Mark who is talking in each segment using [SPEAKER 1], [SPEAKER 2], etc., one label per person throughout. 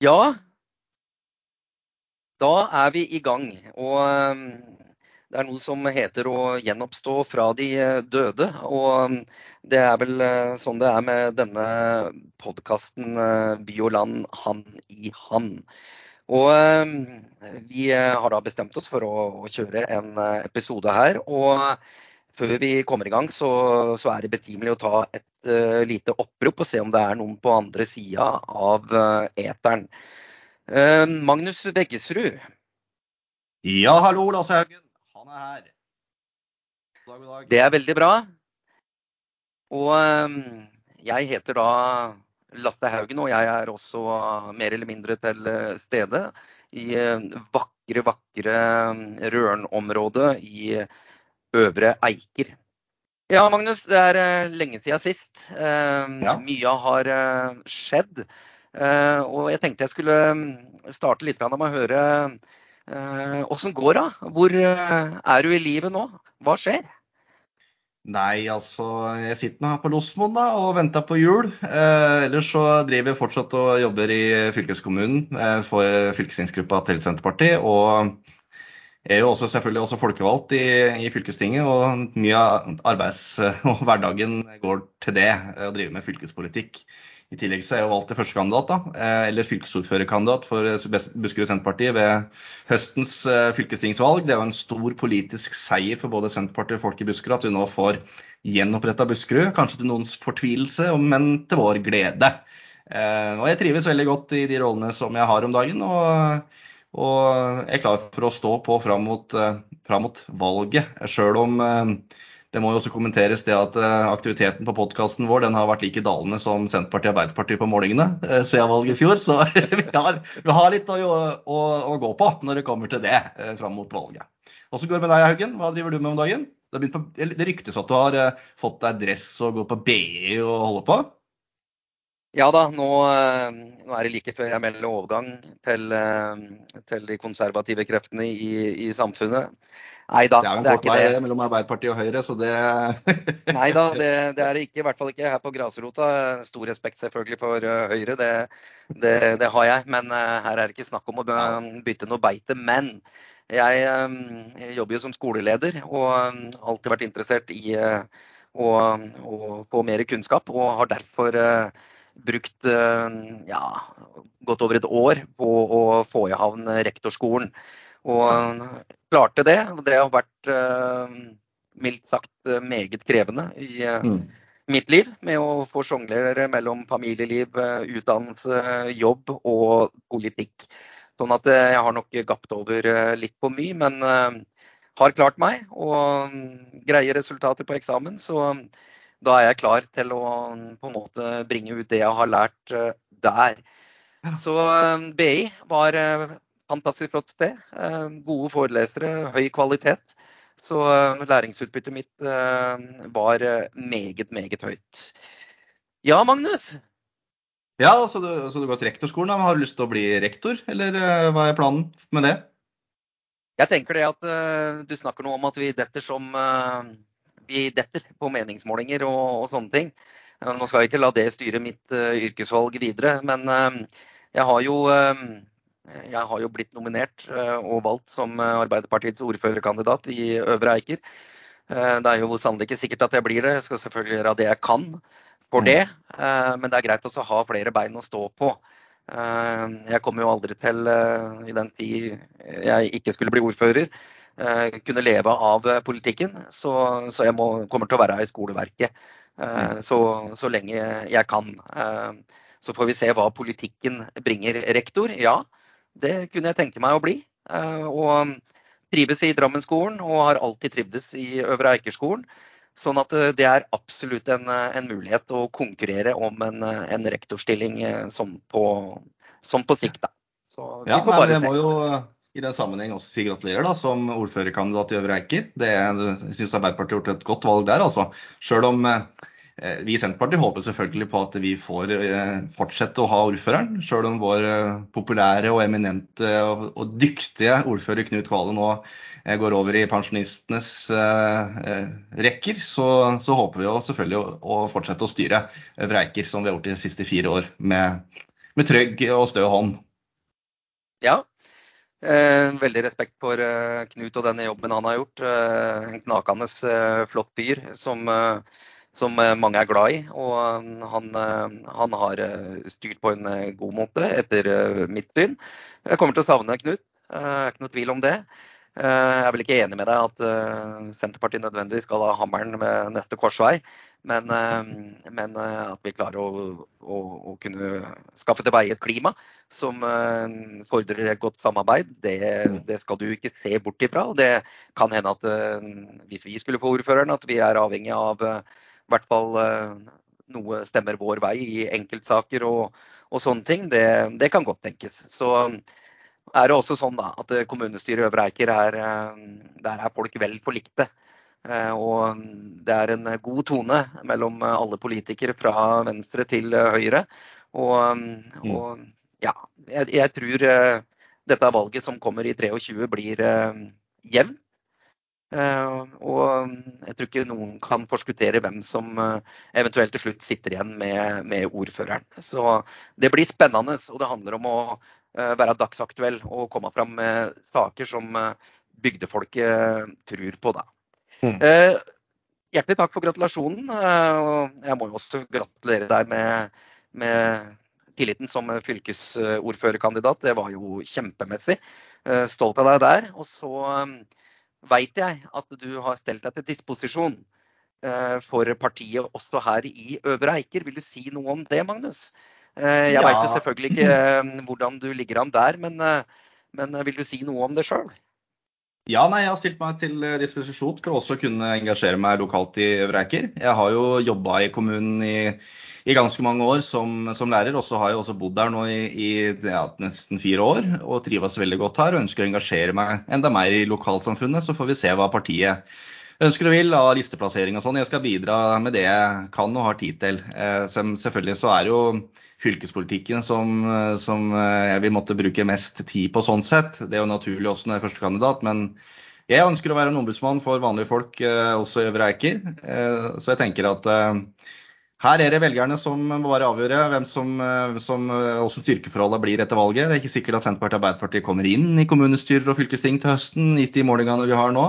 [SPEAKER 1] Ja, da er vi i gang. Og um, det er noe som heter å gjenoppstå fra de uh, døde. Og um, det er vel uh, sånn det er med denne podkasten uh, By og land, han i han. Og um, vi har da bestemt oss for å, kjøre en episode her. Og før vi kommer i gang, så, så er det betimelig å ta et uh, lite opprop og se om det er noen på andre sida av uh, eteren. Uh, Magnus Veggesrud.
[SPEAKER 2] Ja, hallo, Lasse Haugen. Han er her.
[SPEAKER 1] God dag, god dag. Det er veldig bra. Og jeg heter da Lasse Haugen, og jeg er også mer eller mindre til stede i vakre, vakre Røren-området i Øvre Eiker. Ja, Magnus, det er uh, lenge siden sist. Uh, ja. Mye har uh, skjedd. og jeg tenkte jeg skulle mm, starte litt med å høre åssen går det? Hvor er du i livet nå? Hva skjer?
[SPEAKER 2] Nei, altså jeg sitter nå her på Losmoen da, og venter på jul. Eh, ellers så driver jeg fortsatt og jobber i fylkeskommunen eh, for fylkestingsgruppa til Senterpartiet. Og er jo også selvfølgelig også folkevalgt i, i fylkestinget, og mye av arbeids- og hverdagen går til det, å drive med fylkespolitikk. I tillegg så er jeg valgt til førstekandidat, da, eh, eller fylkesordførerkandidat for Buskerud Senterparti ved høstens eh, fylkestingsvalg. Det er jo en stor politisk seier for både Senterpartiet og folk i Buskerud at vi nå får gjenoppretta Buskerud. Kanskje til noens fortvilelse, men til vår glede. Eh, og jeg trives veldig godt i de rollene som jeg har om dagen. og og er klar for å stå på fram mot, eh, fram mot valget. Sjøl om eh, det må jo også kommenteres det at eh, aktiviteten på podkasten vår den har vært like dalende som Senterpartiet og Arbeiderpartiet på målingene siden valget i fjor. Så vi har, vi har litt å, å, å, gå på når det kommer til det fram mot valget. Åssen går det med deg, Haugen? Hva driver du med om dagen? Det, på, det ryktes at du har fått deg dress og går på BI og holder på?
[SPEAKER 1] Ja da, nå, eh, nå, er det like før jeg melder overgang til, eh, til de konservative kreftene i, i samfunnet.
[SPEAKER 2] Nei da, det er, det er ikke det. mellom Arbeiderpartiet og Høyre, så det
[SPEAKER 1] Nei da, det, det, er det ikke. I hvert fall ikke her på grasrota. Stor respekt selvfølgelig for uh, Høyre, det, det, har jeg. Men her er det ikke snakk om å bytte noe beite. Men jeg, jeg jobber jo som skoleleder og har alltid vært interessert i å, å, få mer kunnskap, og har derfor brukt eh, ja, godt over et år på å få i havn rektorskolen. Og klarte det. Og det har vært eh, mildt sagt meget krevende i eh, mm. mitt liv. Med å få sjonglere mellom familieliv, utdannelse, jobb og politikk. Sånn at jeg har nok gapt over litt for mye, men har klart meg og greie resultater på eksamen. Så da er jeg klar til å på en måte bringe ut det jeg har lært uh, der. Så eh, BI var et fantastisk flott sted. gode forelesere, høy kvalitet. Så læringsutbyttet mitt var meget, meget høyt. Ja, Magnus?
[SPEAKER 2] Ja, så du, så du går til rektorskolen. Da. Har du lyst til å bli rektor, eller hva er planen med det?
[SPEAKER 1] Jeg tenker det at du snakker noe om at vi detter som vi detter på meningsmålinger og, og, sånne ting. Nå skal jeg ikke la det styre mitt uh, yrkesvalg videre, men uh, jeg, har jo, uh, jeg har jo blitt nominert og valgt som Arbeiderpartiets ordførerkandidat i Øvre Eiker. det er jo sannelig ikke sikkert at jeg blir det. Jeg skal selvfølgelig gjøre det jeg kan for det. men det er greit også å ha flere bein å stå på. jeg kommer jo aldri til, i den tid jeg ikke skulle bli ordfører, kunne leve av eh, politikken. Så, så jeg må, kommer til å være i skoleverket eh, så, så, lenge jeg kan. Så får vi se hva politikken bringer. Rektor, ja, det kunne jeg tenke meg å bli. Og trives i Drammenskolen og har alltid trivdes i Øvre Eikerskolen. Sånn at det er absolutt en, en mulighet å konkurrere om en, en rektorstilling som på, som på sikt. Da.
[SPEAKER 2] Så vi ja, får bare se. Må jo i den sammenheng også si gratulerer da, som ordførerkandidat i Øvre Eiker. Det, syns Arbeiderpartiet har gjort et godt valg der, altså. Sjøl om eh, vi i Senterpartiet håper selvfølgelig på at vi får eh, fortsette å ha ordføreren. Sjøl om vår eh, populære og eminente og, og dyktige ordfører Knut Kvale nå eh, går over i pensjonistenes eh, eh, rekker, så, så, håper vi jo selvfølgelig å, å, fortsette å styre Øvre Eiker som vi har gjort de siste fire år, med, med trygg og stø hånd.
[SPEAKER 1] Ja. Eh, veldig respekt for eh, Knut og denne jobben han har gjort. Eh, en knakende eh, flott fyr som, eh, som, mange er glad i. Og han, han har styrt på en god måte, etter mitt syn. Jeg kommer til å savne Knut, det er ikke noe tvil om det. Jeg er vel ikke enig med deg at Senterpartiet nødvendigvis skal ha hammeren ved neste korsvei. Men, eh, men, eh, at vi klarer å, å, å, kunne skaffe til veie et klima som eh, fordrer et godt samarbeid, det, det, skal du ikke se bort ifra. Det kan hende at hvis vi skulle få ordføreren, at vi er avhengig av i hvert fall noe stemmer vår vei i enkeltsaker og, og sånne ting. Det, det, kan godt tenkes. Så er det også sånn da, at kommunestyret i Øvre Eiker er, der er folk vel forlikte. Eh, og det er en god tone mellom alle politikere fra venstre til høyre. Og, mm. og ja, jeg, jeg, tror eh, dette valget som kommer i 23 blir eh, jevnt. Og jeg tror ikke noen kan forskuttere hvem som eventuelt til slutt sitter igjen med, med ordføreren. Så det blir spennende, og det handler om å være dagsaktuell og komme fram med saker som bygdefolket tror på. da. Mm. Eh, hjertelig takk for gratulasjonen. og jeg må jo også gratulere deg med, med tilliten som fylkesordførerkandidat. Det var jo kjempemessig. Eh, stolt av deg der. Og så veit jeg at du har stelt deg til disposisjon for partiet også her i Øvre Eiker. Vil du si noe om det, Magnus? Jeg ja. veit selvfølgelig ikke hvordan du ligger an der, men, men vil du si noe om det sjøl?
[SPEAKER 2] Ja, nei, Jeg har stilt meg til eh, disposisjon for også å kunne engasjere meg lokalt i Vreiker. Jeg har jo jobba i kommunen i, i, ganske mange år som, som lærer, og så har jeg også bodd der nå i, i ja, nesten fire år og trives veldig godt her og ønsker å engasjere meg enda mer i lokalsamfunnet. Så får vi se hva partiet ønsker og vil av listeplassering og sånn. Jeg skal bidra med det jeg kan og har tid til. Eh, selvfølgelig så er jo fylkespolitikken som, som, eh, jeg vil måtte bruke mest tid på sånn sett. Det er jo naturlig også når jeg er førstekandidat, men jeg ønsker å være en ombudsmann for vanlige folk eh, også i Øvre Eiker. Eh, så jeg tenker at her er det velgerne som må bare avgjøre hvem som, som også styrkeforholdet blir etter valget. Det er ikke sikkert at Senterpartiet og Arbeiderpartiet kommer inn i kommunestyrer og fylkesting til høsten, gitt de målingene vi har nå.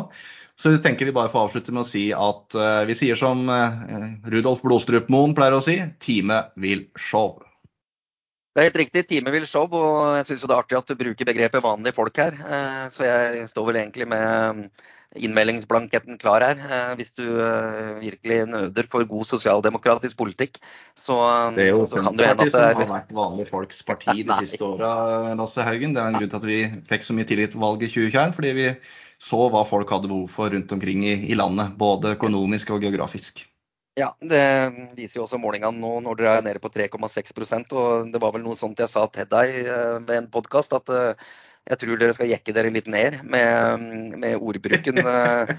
[SPEAKER 2] Så jeg tenker vi bare får avslutte med å si at vi sier som Rudolf Blodstrupmoen pleier å si, time vil show.
[SPEAKER 1] Det er helt riktig. Time vil show, og jeg syns det er artig at du bruker begrepet vanlige folk her. Eh, så jeg står vel egentlig med innmeldingsblanketten klar her. Eh, hvis du eh, virkelig nøder for god sosialdemokratisk politikk, så,
[SPEAKER 2] det er jo Senterpartiet som har vært vanlige folks parti de siste åra, Lasse Haugen. Det er en grunn til at vi fikk så mye tillit til valget i 2021, fordi vi så hva folk hadde behov for rundt omkring i, i landet. Både økonomisk og geografisk.
[SPEAKER 1] Ja, det viser jo også målingene nå når dere er nede på 3,6% og Det var vel noe sånt jeg sa til deg eh, ved en podkast, at eh, jeg tror dere skal jekke dere litt ned med, med ordbruken eh,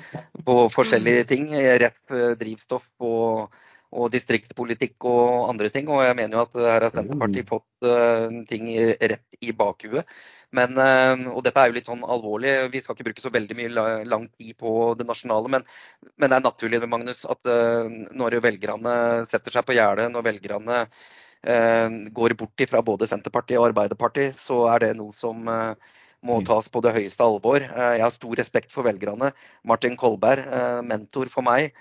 [SPEAKER 1] på forskjellige ting. Rep drivstoff og, og, distriktspolitikk og andre ting. Og jeg mener jo at her har Senterpartiet fått ting rett i bakhuet. Men, eh, og dette er jo litt sånn alvorlig, vi skal ikke bruke så veldig mye lang tid på det nasjonale. Men, men det er naturlig Magnus, at eh, når velgerne setter seg på gjerdet, når velgerne eh, går bort fra både Senterpartiet og Arbeiderpartiet, så er det noe som må mm. tas på det høyeste alvor. Jeg har stor respekt for velgerne. Martin Kolberg, mentor for meg,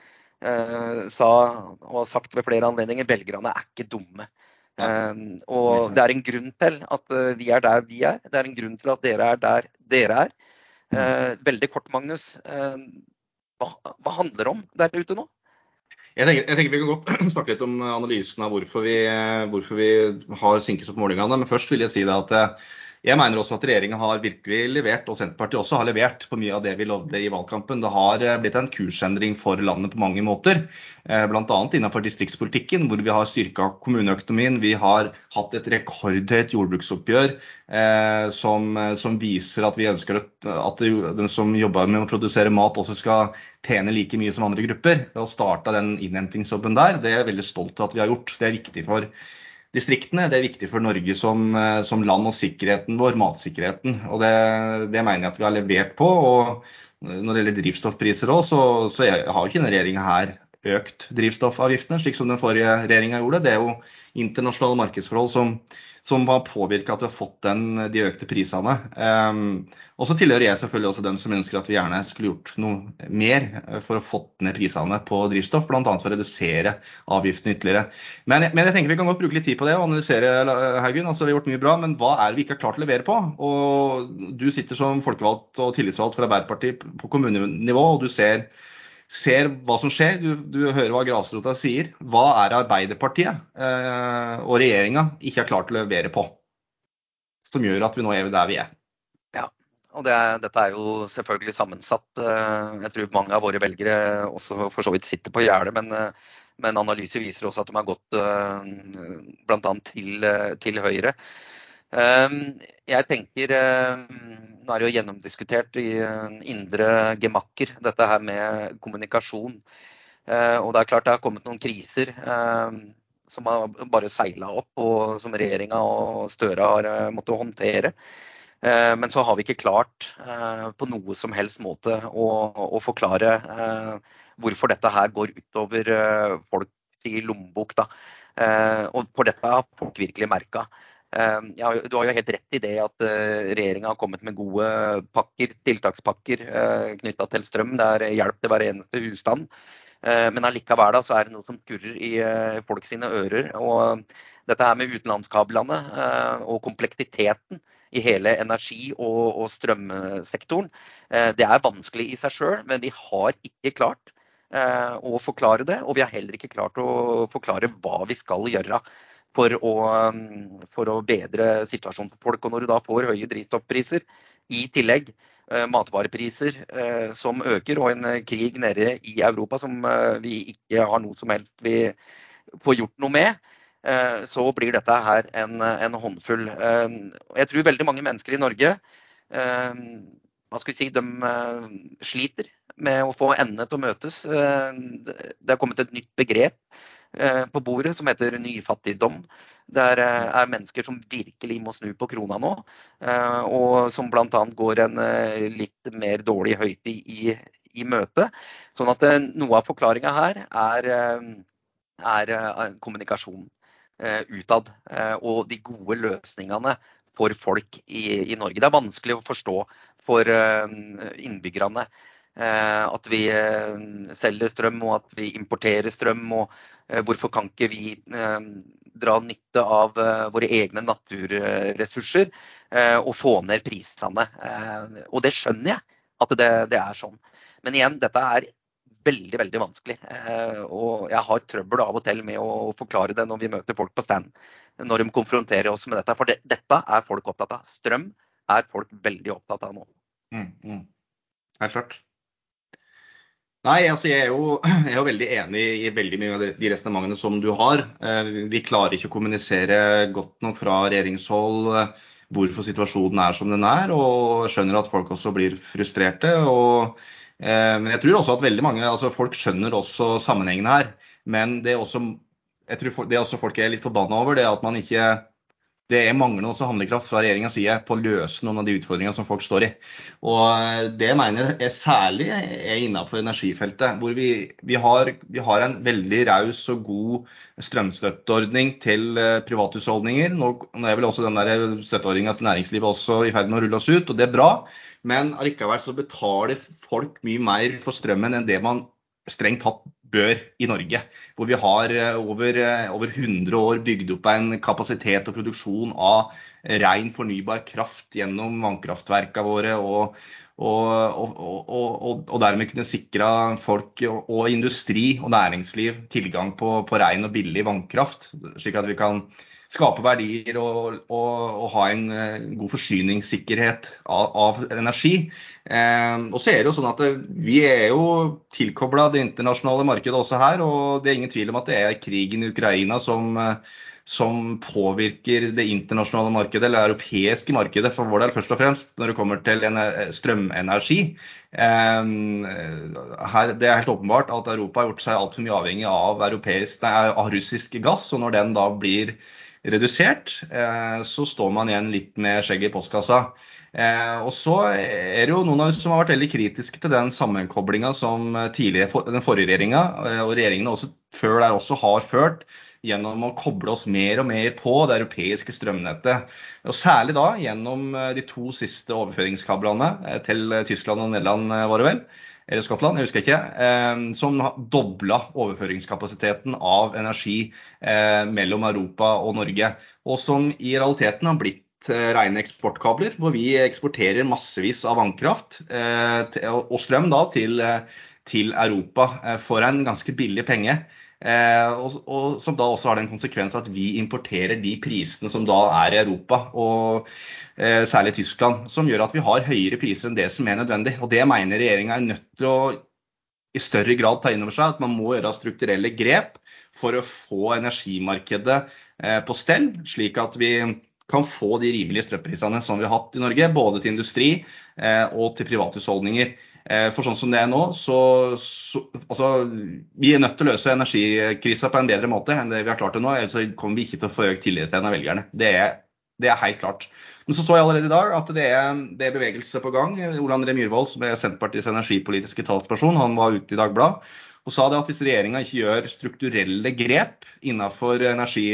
[SPEAKER 1] sa og har sagt ved flere anledninger velgerne er ikke dumme. Um, og det er en grunn til at uh, vi er der vi er. Det er en grunn til at dere er der dere er. Uh, veldig kort, Magnus. Uh, hva, hva, handler det om der ute nå?
[SPEAKER 2] Jeg tenker, jeg tenker, Vi kan godt snakke litt om analysen av hvorfor vi, hvorfor vi har synkes opp målingene. Men først vil jeg si det at jeg mener også at regjeringa har virkelig levert, og Senterpartiet også har levert på mye av det vi lovde i valgkampen. Det har eh, blitt en kursendring for landet på mange måter. Eh, Bl.a. innenfor distriktspolitikken, hvor vi har styrka kommuneøkonomien. Vi har hatt et rekordhøyt jordbruksoppgjør eh, som, som, viser at vi ønsker at de som jobber med å produsere mat, også skal tjene like mye som andre grupper. Å starta den innhentingsjobben der, det er jeg veldig stolt av at vi har gjort. Det er viktig for distriktene. Det er viktig for Norge som, eh, som land og sikkerheten vår, matsikkerheten. Og det, det, mener jeg at vi har levert på. og Når det gjelder drivstoffpriser òg, så, så har ikke denne regjeringa her økt drivstoffavgiftene, slik som den forrige regjeringa gjorde. Det er jo internasjonale markedsforhold som, som har påvirka at vi har fått den, de økte prisene. Um, og så tilhører jeg selvfølgelig også dem som ønsker at vi gjerne skulle gjort noe mer for å få ned prisene på drivstoff, bl.a. for å redusere avgiftene ytterligere. Men, men, jeg tenker vi kan godt bruke litt tid på det og analysere, Haugen. Altså, vi har gjort mye bra, men hva er det vi ikke har klart å levere på? Og du sitter som folkevalgt og tillitsvalgt for Arbeiderpartiet på kommunenivå, og du ser ser hva som skjer, du, du hører hva grasrota sier. Hva er Arbeiderpartiet eh, og regjeringa ikke har klart å levere på? Som gjør at vi nå er der vi er.
[SPEAKER 1] Ja, og det, dette er jo selvfølgelig sammensatt. Eh, jeg tror mange av våre velgere også for så vidt sitter på gjerdet, men, eh, men analyser viser også at de har gått eh, bl.a. Til, til Høyre. Jeg tenker nå er det jo gjennomdiskutert i indre gemakker, dette her med kommunikasjon. Eh, og det er klart det har kommet noen kriser eh, som har bare seila opp, og som regjeringa og Støre har eh, måttet håndtere. Men så har vi ikke klart på noe som helst måte å, å forklare hvorfor dette her går utover folk i lommebok. Da. Og for dette har folk virkelig merka. Ehm, ja, du har jo helt rett i det at eh, regjeringa har kommet med gode pakker, tiltakspakker eh, knytta til strøm. Det er hjelp til hver eneste husstand. Men allikevel så er det noe som kurrer i eh, folk sine ører. Og dette her med utenlandskablene og kompleksiteten i hele energi- og, og strømsektoren, det er vanskelig i seg sjøl, men vi har ikke klart å forklare det. Og vi har heller ikke klart å forklare hva vi skal gjøre for å, um, for å, bedre situasjonen for folk. Og når du da får høye drivstoffpriser i tillegg, eh, matvarepriser eh, som øker, og en eh, krig nede i Europa som vi ikke har noe som helst vi får gjort noe med, så blir dette her en, en håndfull. Jeg tror veldig mange mennesker i Norge hva skal vi si, de sliter med å få endene til å møtes. Det er kommet et nytt begrep på bordet som heter nyfattigdom. Der eh, er mennesker som virkelig må snu på krona nå, eh, og som bl.a. går en litt mer dårlig høytid i, i møte. Sånn at noe av forklaringa her er, er kommunikasjon utad. Og de gode løsningene for folk i, i, Norge. Det er vanskelig å forstå for innbyggerne at vi selger strøm og at vi importerer strøm. og Eh, hvorfor kan ikke vi eh, dra nytte av eh, våre egne naturressurser og få ned prisene? Og det skjønner jeg, at det, det er sånn. Men igjen, dette er veldig veldig vanskelig. Og jeg har trøbbel av og til med å forklare det når vi møter folk på stand. Når de konfronterer oss med dette. For det, dette er folk opptatt av. Strøm er folk veldig opptatt av nå.
[SPEAKER 2] Mm, mm. Helt klart. Nei, altså jeg er, jo, jeg er, jo, veldig enig i veldig mye av de resonnementene som du har. Eh, vi klarer ikke å kommunisere godt nok fra regjeringshold eh, hvorfor situasjonen er som den er, og skjønner at folk også blir frustrerte. Og, eh, men jeg tror også at veldig mange, altså folk skjønner også sammenhengen her. Men det også, det også folk er litt forbanna over, det at man ikke det er manglende også handlekraft fra regjeringas side på å løse noen av de utfordringene som folk står i. Og eh, Det mener jeg særlig er innenfor energifeltet, hvor vi, vi, har, vi har, en veldig raus og god strømstøtteordning til eh, privathusholdninger. Nå, er vel også den støtteordninga til næringslivet også i ferd med å rulle oss ut, og det er bra. Men allikevel så betaler folk mye mer for strømmen enn det man strengt tatt bør i Norge. Hvor vi har eh, over, eh, over 100 år bygd opp en kapasitet og produksjon av ren fornybar kraft gjennom vannkraftverkene våre. og, og, og, og dermed kunne sikre folk og industri og næringsliv tilgang på, på ren og billig vannkraft. Slik at vi kan skape verdier og, og, og ha en uh, god forsyningssikkerhet av, av energi. Um, og så er det jo sånn at det, Vi er jo tilkobla det internasjonale markedet også her. og Det er ingen tvil om at det er krigen i Ukraina som, uh, som påvirker det internasjonale markedet, eller det europeiske markedet for vår del først og fremst, når det kommer til strømenergi. Um, her, det er helt åpenbart at Europa har gjort seg altfor mye avhengig av, europeisk, nei, av russisk gass. og Når den da blir redusert, eh, så står man igjen litt med skjegget i postkassa. Eh, og så er det jo noen av oss som har vært veldig kritiske til den sammenkoblinga som tidligere, den forrige regjeringa, eh, og regjeringene også før der også har ført gjennom å koble oss mer og mer på det europeiske strømnettet. Og Særlig da gjennom de to siste overføringskablene til Tyskland og Nederland, var det vel eller Skottland, jeg husker ikke, som dobla overføringskapasiteten av energi mellom Europa og Norge. Og som i realiteten har blitt rene eksportkabler, hvor vi eksporterer massevis av vannkraft og strøm da, til, til Europa for en ganske billig penge. Og, og, som da også har den konsekvens at vi importerer de prisene som da er i Europa, og eh, særlig Tyskland, som gjør at vi har høyere priser enn det som er nødvendig. Og det mener regjeringa er nødt til å i større grad ta inn over seg at man må gjøre strukturelle grep for å få energimarkedet eh, på stell, slik at vi kan få de rimelige strømprisene som vi har hatt i Norge, både til industri eh, og til privathusholdninger. Eh, for sånn som det er nå, så, så altså, Vi er nødt til å løse energikrisa på en bedre måte enn det vi har klart til nå. Ellers kommer vi ikke til å få økt tillit til en av velgerne. Det er, det er, helt klart. Men så så jeg allerede i dag at det er, det er bevegelse på gang. Ole André Myhrvold, som er Senterpartiets energipolitiske talsperson, han var ute i Dagbladet og sa det at hvis regjeringa ikke gjør strukturelle grep innenfor energi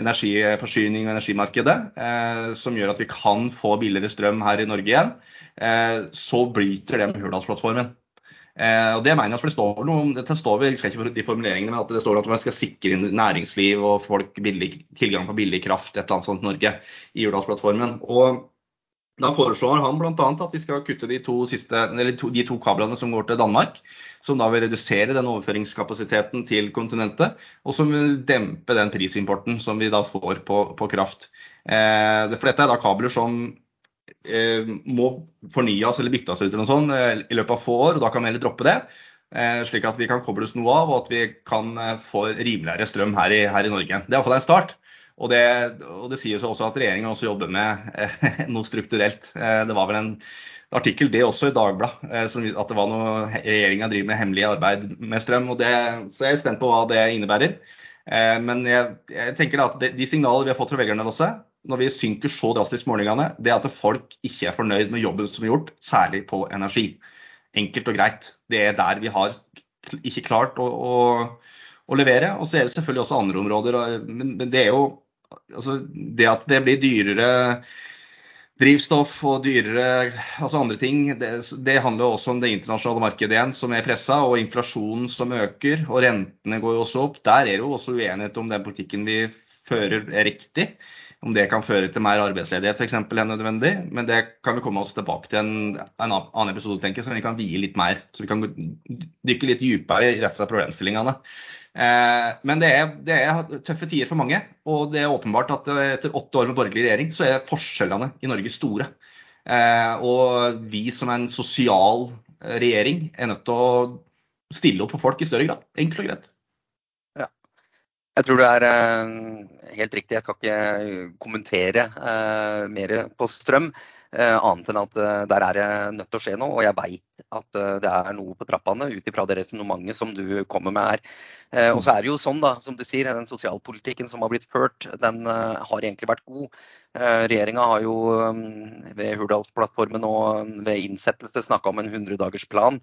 [SPEAKER 2] energiforsyning og energimarkedet, eh, som gjør at vi kan få billigere strøm her i Norge igjen, eh, så bryter det med Hurdalsplattformen. Eh, og det mener jeg, for det står noe, det står vel, ikke for de formuleringene, men at det står at man skal sikre næringsliv og folk billig, tilgang på billig kraft, et eller annet sånt i Norge, i Hurdalsplattformen. Og da foreslår han bl.a. at vi skal kutte de to, siste, to, de to kablene som går til Danmark. Som da vil redusere den overføringskapasiteten til kontinentet. Og som vil dempe den prisimporten som vi da får på, på kraft. Eh, for dette er da kabler som eh, må fornyes eller byttes ut eller noe sånt, eh, i løpet av få år. og Da kan vi heller droppe det. Eh, slik at vi kan kobles noe av, og at vi kan eh, få rimeligere strøm her i, her i Norge. Det er iallfall en start. Og det, og det sies også at regjeringen også jobber med eh, noe strukturelt. Eh, det var vel en artikkel det også i Dagbladet, eh, at det var noe regjeringa driver med hemmelig arbeid med strøm. og det, Så jeg er spent på hva det innebærer. Men jeg, jeg tenker at de, signaler vi har fått fra velgerne også, når vi synker så drastisk målingene, det er at folk ikke er fornøyd med jobben som er gjort, særlig på energi. Enkelt og greit. Det er der vi har ikke klart å, å, å levere. Og så er det selvfølgelig også andre områder. Men, men det er jo altså det at det blir dyrere drivstoff og dyrere altså andre ting, det, det handler også om det internasjonale markedet igjen, som er pressa, og inflasjonen som øker. Og rentene går jo også opp. Der er det jo også uenighet om den politikken vi fører er riktig. Om det kan føre til mer arbeidsledighet f.eks. enn nødvendig. Men det kan vi komme oss tilbake til en, en annen episode, tenker jeg, så vi kan vie litt mer. Så vi kan dykke litt dypere i disse problemstillingene. Eh, men det er, det er, tøffe tider for mange. Og det er åpenbart at eh, etter åtte år med borgerlig regjering, så er forskjellene i Norge store. Eh, og vi som en sosial regjering er nødt til å stille opp for folk i større grad. Enkelt og greit.
[SPEAKER 1] Ja. Jeg tror det er helt riktig. Jeg skal ikke kommentere mer på strøm. Annet enn at der er det nødt til å skje noe. Og jeg veit at det er noe på trappene ut ifra det resonnementet som du kommer med her. Eh, og så er det jo sånn, da, som du sier, den sosialpolitikken som har blitt ført, den uh, har egentlig vært god. Uh, Regjeringa har jo um, ved Hurdalsplattformen og ved innsettelse snakka om en 100-dagersplan.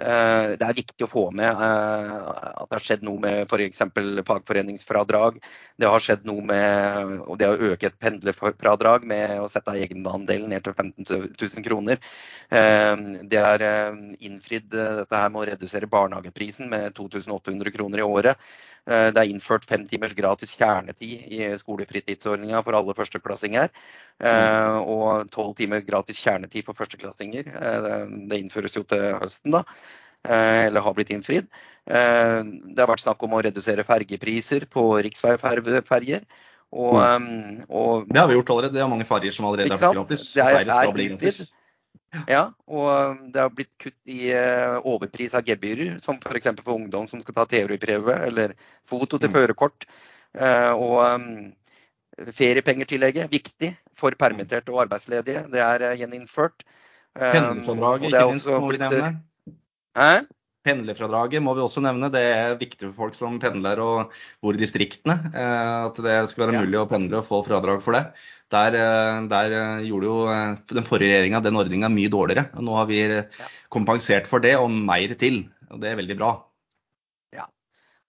[SPEAKER 1] Uh, det er viktig å få med at det har skjedd noe med f.eks. fagforeningsfradrag. Det har skjedd noe med og det å øke et pendlerfradrag med å sette egenandelen ned til 15 000 kroner. Det er innfridd dette her med å redusere barnehageprisen med 2800 kroner i året. Eh, det er innført fem timers gratis kjernetid i skolefritidsordninga for alle førsteklassinger. Eh, og tolv timer gratis kjernetid for førsteklassinger. Eh, det innføres jo til høsten, da. Eller har blitt innfridd. Det har vært snakk om å redusere fergepriser på riksveiferger.
[SPEAKER 2] Og, mm. og, det har vi gjort allerede. Det er mange ferger som allerede er blitt gratis.
[SPEAKER 1] Det er, er innfridd. Ja, og um, det har blitt kutt i uh, overpris av gebyrer, som f.eks. For, ungdom som skal ta teoriprøve eller foto til mm. førerkort. Uh, og um, feriepengetillegget, viktig for permitterte og arbeidsledige, det er uh, gjeninnført.
[SPEAKER 2] Pendlerfradraget, ikke minst, må vi nevne. Hæ? Pendlerfradraget må vi også nevne. Det er viktig for folk som pendler og bor i distriktene. At det skal være mulig å pendle og få fradrag for det. Der, eh, der eh, gjorde jo eh, den forrige regjeringa den ordninga mye dårligere. Nå har vi kompensert for det og mer til. og Det er veldig bra.
[SPEAKER 1] Ja.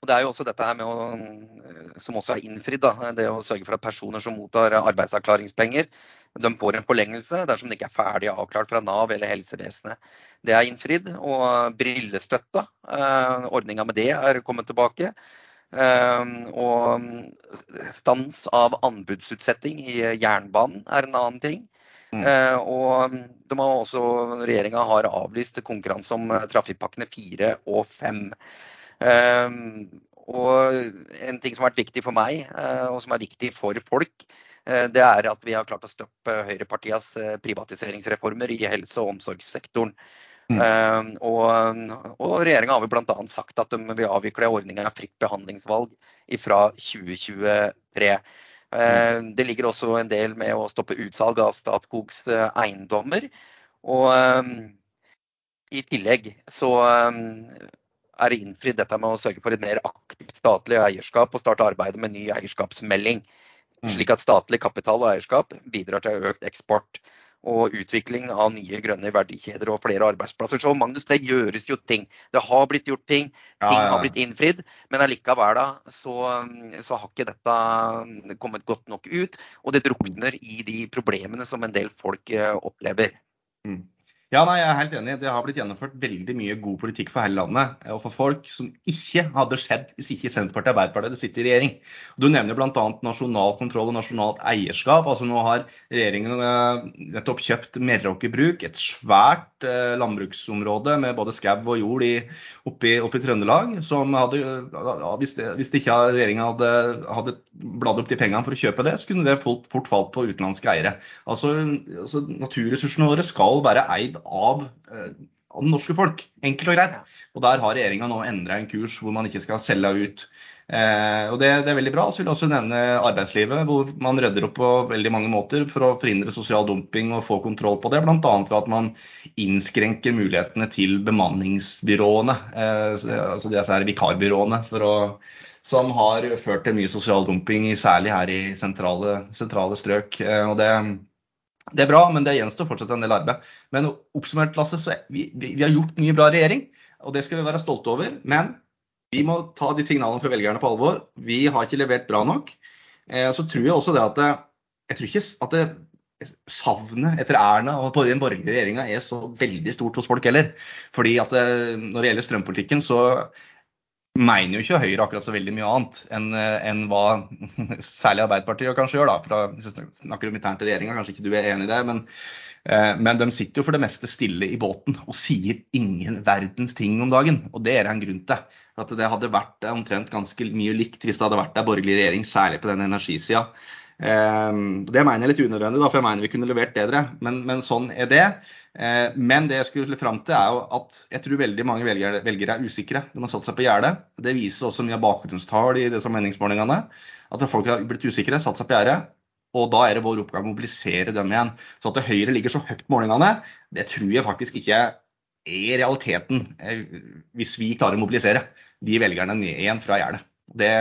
[SPEAKER 1] Og det er jo også dette her med å, som også er innfridd, da, det å sørge for at personer som mottar arbeidsavklaringspenger, de får en forlengelse dersom de ikke er ferdig avklart fra Nav eller helsevesenet. Det er innfridd. Og brillestøtta, ordninga med det er kommet tilbake. Og stans av anbudsutsetting i jernbanen er en annen ting. Mm. Og de har også, regjeringa har avlyst konkurranse om trafikkpakkene fire og fem. Og en ting som har vært viktig for meg, og som er viktig for folk, det er at vi har klart å stoppe høyrepartias privatiseringsreformer i helse- og omsorgssektoren. Mm. Og, og regjeringa har vel bl.a. sagt at de vil avvikle ordninga fritt behandlingsvalg fra 2023. Mm. Det ligger også en del med å stoppe utsalg av Statskogs eiendommer. Og i tillegg så er det innfridd dette med å sørge for et mer aktivt statlig eierskap og starte arbeidet med ny eierskapsmelding. Slik at statlig kapital og eierskap bidrar til økt eksport og utvikling av nye grønne verdikjeder og flere arbeidsplasser. Så Magnus, det gjøres jo ting. Det har blitt gjort ting. Ting ja, ja. har blitt innfridd. Men allikevel da, så, så, har ikke dette kommet godt nok ut. Og det drukner i de problemene som en del folk eh, opplever.
[SPEAKER 2] Mm. Ja, nei, jeg er helt enig. Det har blitt gjennomført veldig mye god politikk for hele landet. Og for folk som ikke hadde skjedd hvis ikke Senterpartiet og Arbeiderpartiet sitter i regjering. Du nevner bl.a. nasjonal kontroll og nasjonalt eierskap. Altså Nå har regjeringen eh, nettopp kjøpt Meråker Bruk, et svært eh, landbruksområde med både skau og jord oppe, i Trøndelag. som hadde, Hvis, det, hvis det ikke regjeringa hadde, hadde bladd opp de pengene for å kjøpe det, så kunne det fort, fort falt på utenlandske eiere. Altså, altså Naturressursene våre skal være eid av, eh, av det norske folk. Enkelt og greit. Og der har regjeringa nå endra en kurs hvor man ikke skal selge ut. Eh, og det, det, er veldig bra. Så vil jeg også nevne arbeidslivet, hvor man rydder opp på veldig mange måter for å forhindre sosial dumping og få kontroll på det. Bl.a. ved at man innskrenker mulighetene til bemanningsbyråene, eh, altså disse her vikarbyråene, å, som har ført til mye sosial dumping, særlig her i sentrale, sentrale strøk. Eh, og det det er bra, men det gjenstår fortsatt en del arbeid. Men oppsummert, Lasse, så vi, vi, vi har gjort mye bra regjering, og det skal vi være stolte over. Men vi må ta de signalene fra velgerne på alvor. Vi har ikke levert bra nok. Eh, så tror jeg også det at det, Jeg tror ikke at det savnet etter Erna og den borgerlige regjeringa er så veldig stort hos folk heller. Fordi at det, når det gjelder strømpolitikken, så mener jo ikke Høyre akkurat så veldig mye annet enn, eh, enn hva særlig Arbeiderpartiet kanskje gjør. da, fra, Hvis jeg snakker om internt i regjeringa, kanskje ikke du er enig i det. Men, eh, men, de sitter jo for det meste stille i båten og sier ingen verdens ting om dagen. Og det er en grunn til. At det hadde vært omtrent ganske mye likt hvis det hadde vært en borgerlig regjering, særlig på den energisida. Eh, det mener jeg er litt unødvendig, da, for jeg mener vi kunne levert bedre. Men, men sånn er det. Eh, men det jeg skulle fram til er jo at jeg tror veldig mange velgere, velgere er usikre. De har satt seg på gjerdet. Det viser også mye av bakgrunnstall i disse meningsmålingene. At folk har blitt usikre, satt seg på gjerdet. Og da er det vår oppgave å mobilisere dem igjen. Så at Høyre ligger så høyt på målingene, det tror jeg faktisk ikke er realiteten eh, hvis vi klarer å mobilisere de velgerne ned igjen fra gjerdet. Det,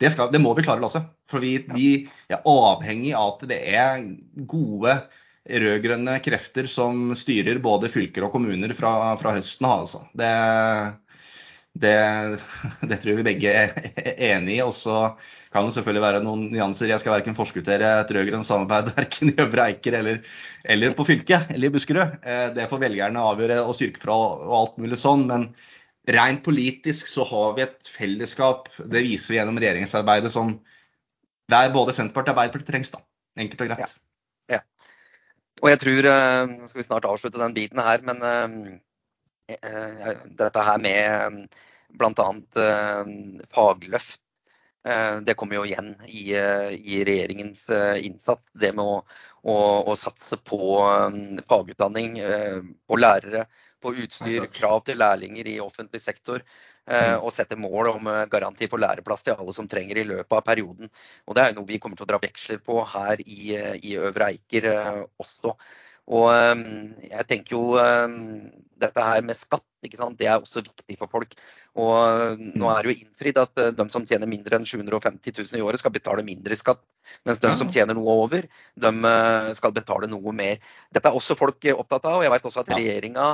[SPEAKER 2] det, det, må vi klare, Lasse. For vi, vi er avhengig av at det er gode rød-grønne krefter som styrer både fylker og kommuner fra, fra høsten av. Altså. Det, det, det, tror vi begge er enig i. Og så kan det selvfølgelig være noen nyanser. Jeg skal verken forskuttere et rød-grønt samarbeid verken i Øvre Eiker eller, eller, på fylket eller i Buskerud. Eh, det får velgerne avgjøre og styrke fra og alt mulig sånn. Men rent politisk så har vi et fellesskap. Det viser vi gjennom regjeringsarbeidet som der både Senterpartiet og Arbeiderpartiet trengs. da. Enkelt og greit.
[SPEAKER 1] Ja. Og jeg tror eh, Nå skal vi snart avslutte den biten her, men eh, eh, dette her med bl.a. fagløft det kommer jo igjen i, i regjeringens innsats. Det med å, å, å satse på fagutdanning, på lærere, på utstyr, krav til lærlinger i offentlig sektor. Eh, og sette mål om eh, garanti for læreplass til alle som trenger i løpet av perioden. Og Det er noe vi kommer til å dra veksler på her i, eh, i Øvre Eiker også. Og jeg tenker jo dette her med skatt, det er også viktig for folk. Og nå er det jo innfridd at de som tjener mindre enn 750 000 i året, skal betale mindre skatt. Mens de som tjener noe over, de skal betale noe mer. Dette er også folk opptatt av. og jeg vet også at regjeringa,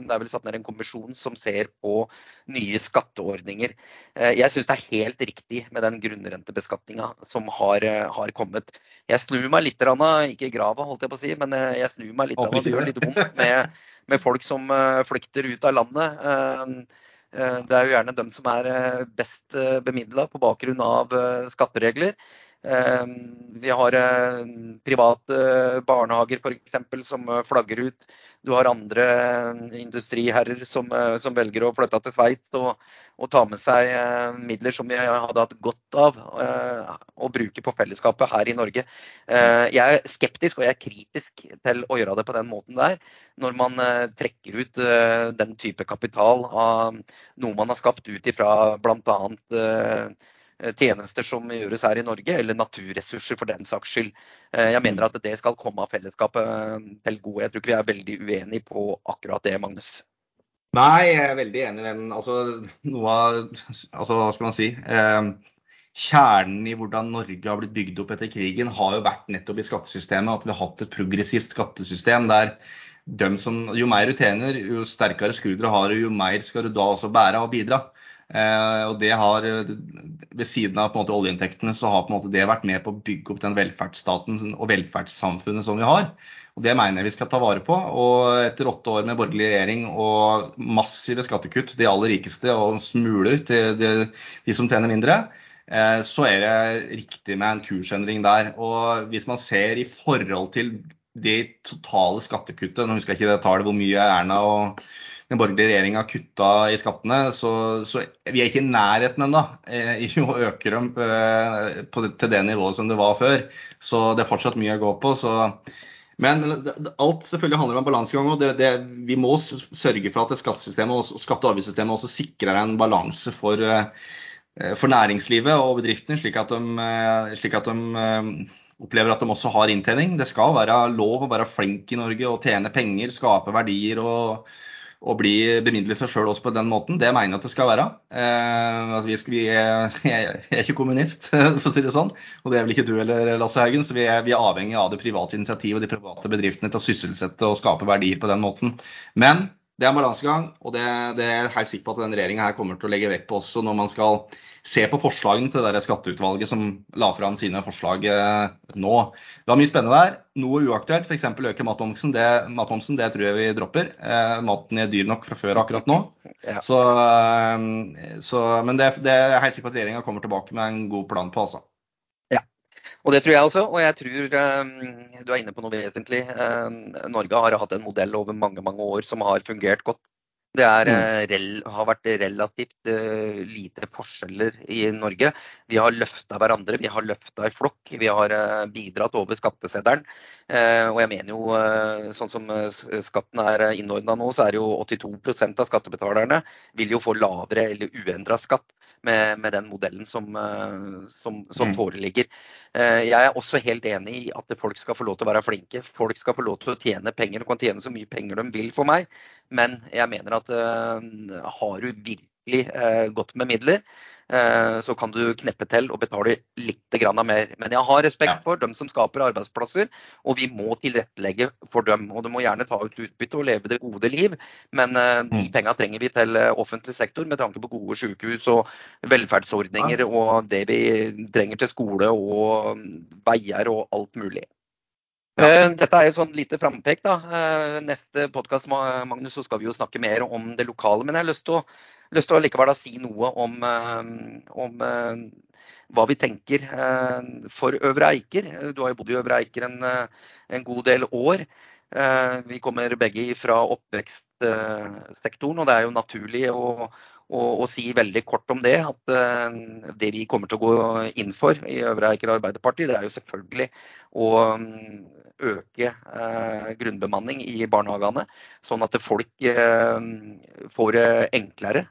[SPEAKER 1] Det er vel satt ned en kommisjon som ser på nye skatteordninger. Jeg syns det er helt riktig med den grunnrentebeskatninga som har, har kommet. Jeg snur meg litt, ikke i grava, holdt jeg på å si, men jeg snur meg litt. Det gjør litt vondt med, med folk som flykter ut av landet. Det er jo gjerne dem som er best bemidla på bakgrunn av skatteregler. Vi har private barnehager f.eks. som flagger ut. Du har andre industriherrer som, som velger å flytte til Tveit og, og ta med seg midler som vi hadde hatt godt av å bruke på fellesskapet her i Norge. Jeg er skeptisk og jeg er kritisk til å gjøre det på den måten der, når man trekker ut den type kapital av noe man har skapt ut ifra bl.a. tjenester som gjøres her i Norge, eller naturressurser for den saks skyld. Jeg mener at det skal komme av fellesskapet til gode. Jeg tror ikke vi er veldig uenige på akkurat det, Magnus.
[SPEAKER 2] Nei, jeg er veldig enig i den. Altså, noe av altså, Hva skal man si? Eh, kjernen i hvordan Norge har blitt bygd opp etter krigen, har jo vært nettopp i skattesystemet. At vi har hatt et progressivt skattesystem der som, jo mer du tjener, jo sterkere skuldre har du, jo mer skal du da også bære og bidra. Eh, og det har, Ved siden av på en måte, oljeinntektene så har på en måte, det vært med på å bygge opp den velferdsstaten og velferdssamfunnet som vi har. Og Det mener jeg vi skal ta vare på. og Etter åtte år med borgerlig regjering og massive skattekutt, de aller rikeste, og smuler til de, de som tjener mindre, eh, så er det riktig med en kursendring der. Og Hvis man ser i forhold til det totale skattekuttet, nå husker jeg ikke det tallet hvor mye Erna og den borgerlige regjeringa kutta i skattene, så, så, vi er ikke i nærheten ennå eh, i å øke dem eh, til det nivået som det var før. Så det er fortsatt mye å gå på. Så. Men alt selvfølgelig handler om en balansegang. og det, det, Vi må sørge for at skattesystemet og skatte- og avgiftssystemet også sikrer en balanse for, eh, for næringslivet og bedriftene, slik at de, slik at de opplever at de også har inntjening. Det skal være lov å være flink i Norge og tjene penger, skape verdier og å bli bemidle seg sjøl også på den måten. Det mener jeg at det skal være. Eh, altså skal, vi jeg er ikke kommunist, for å si det sånn. Og det er vel ikke du heller, Lasse Haugen. Så vi er, vi er avhengig av det private initiativet og de private bedriftene til å sysselsette og skape verdier på den måten. Men det er en balansegang, og det, det er jeg helt sikker på at denne regjeringa kommer til å legge vekt på også når man skal se på forslagene til det der skatteutvalget som la fram sine forslag eh, nå. Det var mye spennende der. Noe uaktuelt, f.eks. øke matmomsen. Det, matmomsen. det tror jeg vi dropper. Eh, maten er dyr nok fra før akkurat nå. Ja. Så, eh, så, men det, det er jeg helt sikker på at regjeringa kommer tilbake med en god plan på. altså.
[SPEAKER 1] Og det tror jeg også. Og jeg tror um, du er inne på noe vesentlig. Um, Norge har hatt en modell over mange mange år som har fungert godt. Det er, mm. har vært relativt uh, lite forskjeller i Norge. Vi har løfta hverandre, vi har løfta i flokk. Vi har uh, bidratt over skatteseddelen. Uh, og jeg mener jo, sånn som skatten er innordna nå, så er jo 82% av skattebetalerne vil jo få lavere eller uendra skatt med, med, den modellen som, som, som mm. foreligger. Jeg er også helt enig i at folk skal få lov til å være flinke. Folk skal få lov til å tjene penger og kan tjene så mye penger de vil for meg. Men jeg mener at uh, har du virkelig godt med midler, så kan du kneppe til og betale litt mer. Men jeg har respekt for dem som skaper arbeidsplasser, og vi må tilrettelegge for dem. Og du må gjerne ta ut utbytte og leve det gode liv, men de mm. pengene trenger vi til offentlig sektor med tanke på gode sykehus og velferdsordninger og det vi trenger til skole og veier og alt mulig. Eh, dette er et sånn lite frampek. da. Eh, neste podkast Magnus, så skal vi jo snakke mer om det lokale. Men jeg har lyst til å, lyst til å likevel si noe om, eh, om hva vi tenker for Øvre Eiker. Du har jo bodd i Øvre Eiker en, en god del år. Vi kommer begge fra oppvekstsektoren, og det er jo naturlig å, og, og, si veldig kort om det, at det vi kommer til å gå inn for i Øvre Eiker Arbeiderparti, det er jo selvfølgelig å øke uh, grunnbemanning i barnehagene. Sånn at folk uh, får det enklere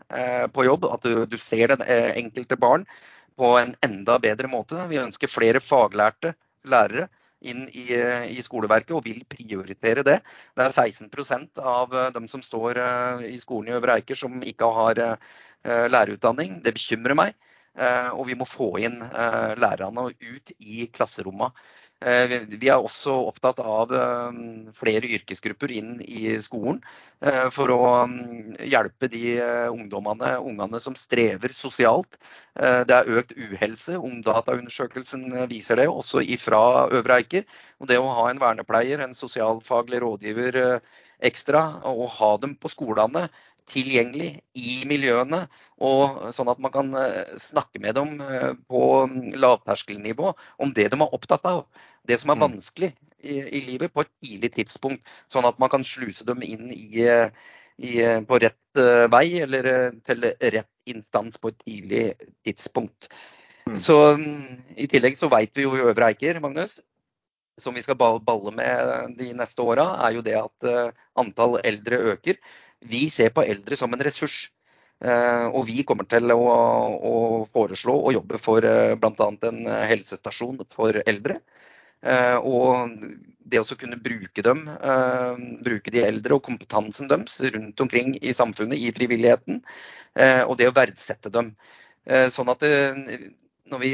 [SPEAKER 1] på jobb. At du ser det enkelte barn på en enda bedre måte. Vi ønsker flere faglærte lærere. inn i, i, skoleverket, og vil prioritere det. Det er 16% av dem som står i skolen i Øvre Eiker som ikke har lærerutdanning. Det bekymrer meg. Og vi må få inn lærerne ut i klasserommene. Eh, vi er også opptatt av eh, flere yrkesgrupper inn i skolen eh, for å mm, hjelpe de ungdommene ungene som strever sosialt. Det er økt uhelse. Ungdataundersøkelsen viser det, også ifra Øvre Eiker. Og det å ha en vernepleier, en sosialfaglig rådgiver ekstra, og ha dem på skolene tilgjengelig i miljøene, og sånn at man kan snakke med dem på mm, lavterskelnivå om det de er opptatt av det som er mm. vanskelig i, i, livet, på et tidlig tidspunkt. Sånn at man kan sluse dem inn i, i, på rett vei, eller til rett instans på et tidlig tidspunkt. Mm. Så I tillegg så vet vi jo i Øvre Eiker, Magnus, som vi skal balle med de neste åra, er jo det at antall eldre øker. Vi ser på eldre som en ressurs. Uh, og vi kommer til å, å foreslå å jobbe for uh, bl.a. en helsestasjon for eldre. Eh, og det å kunne bruke dem, eh, bruke de eldre og kompetansen deres rundt omkring i samfunnet, i frivilligheten, eh, og det å verdsette dem. Sånn at når vi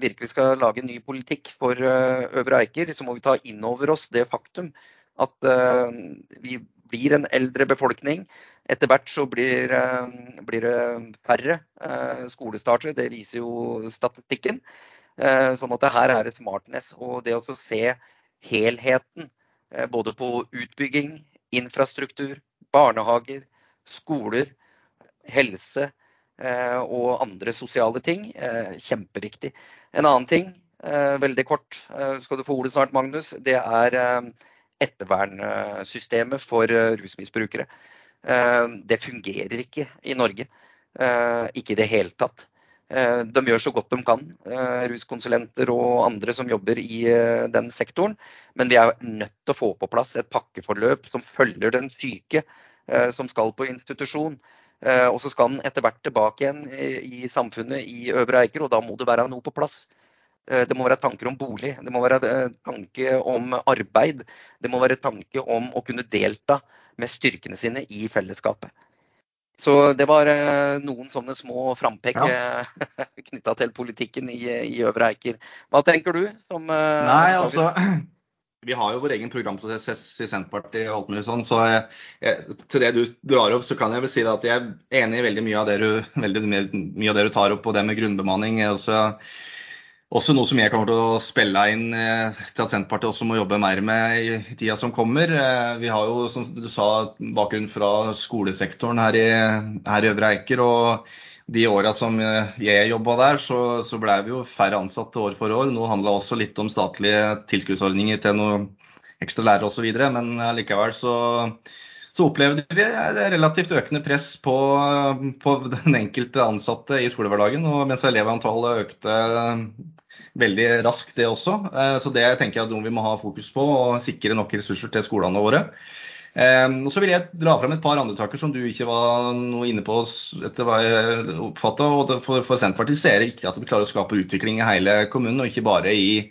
[SPEAKER 1] virkelig skal lage ny politikk for Øvre Eiker, så må vi ta inn over oss det faktum at vi blir en eldre befolkning. Etter hvert så blir, blir det færre skolestartere, det viser jo statistikken. Eh, sånn at her er det smartness. Og det å se helheten eh, både på utbygging, infrastruktur, barnehager, skoler, helse eh, og andre sosiale ting, kjempeviktig. En annen ting, veldig kort, skal du få ordet snart, Magnus, det er ettervernsystemet for rusmisbrukere. Det fungerer ikke i Norge. Ikke i det hele tatt. Eh, de gjør så godt de kan, eh, ruskonsulenter og andre som jobber i eh, den sektoren. Men vi er nødt til å få på plass et pakkeforløp som følger den syke som skal på institusjon. Og så skal den etter hvert tilbake igjen i samfunnet i Øvre Eiker, og da må det være noe på plass. Det må være tanker om bolig, det må være tanke om arbeid. Det må være tanke om å kunne delta med styrkene sine i fellesskapet. Så det var eh, noen sånne små frampek ja. knytta til politikken i, i, Øvre Eiker. Hva tenker du? Som,
[SPEAKER 2] eh, Nei, altså, Vi har jo vår egen programprosess i Senterpartiet og alt mulig sånn, så jeg, jeg, til det du drar opp, så kan jeg vel si at jeg er enig i veldig mye av det du, mye av det du tar opp, og det med grunnbemanning. også også noe som jeg kommer til å spille inn eh, til at Senterpartiet også må jobbe mer med i tida som kommer. Eh, vi har jo, som du sa, bakgrunn fra skolesektoren her i, her i Øvre Eiker. og de åra som eh, jeg jobba der, så, så ble vi jo færre ansatte år for år. Nå handla også litt om statlige tilskuddsordninger til noe ekstra lærere osv. Men likevel så, så opplevde vi et relativt økende press på, på, den enkelte ansatte i skolehverdagen. og Mens elevantallet økte veldig raskt, det også. Eh, så det tenker jeg noe vi må ha fokus på, og sikre nok ressurser til skolene våre. Eh, og så vil jeg dra fram et par andre saker som du ikke var noe inne på etter hva jeg oppfatta. For, for Senterpartiet er det viktig at vi klarer å skape utvikling i hele kommunen, og ikke bare i,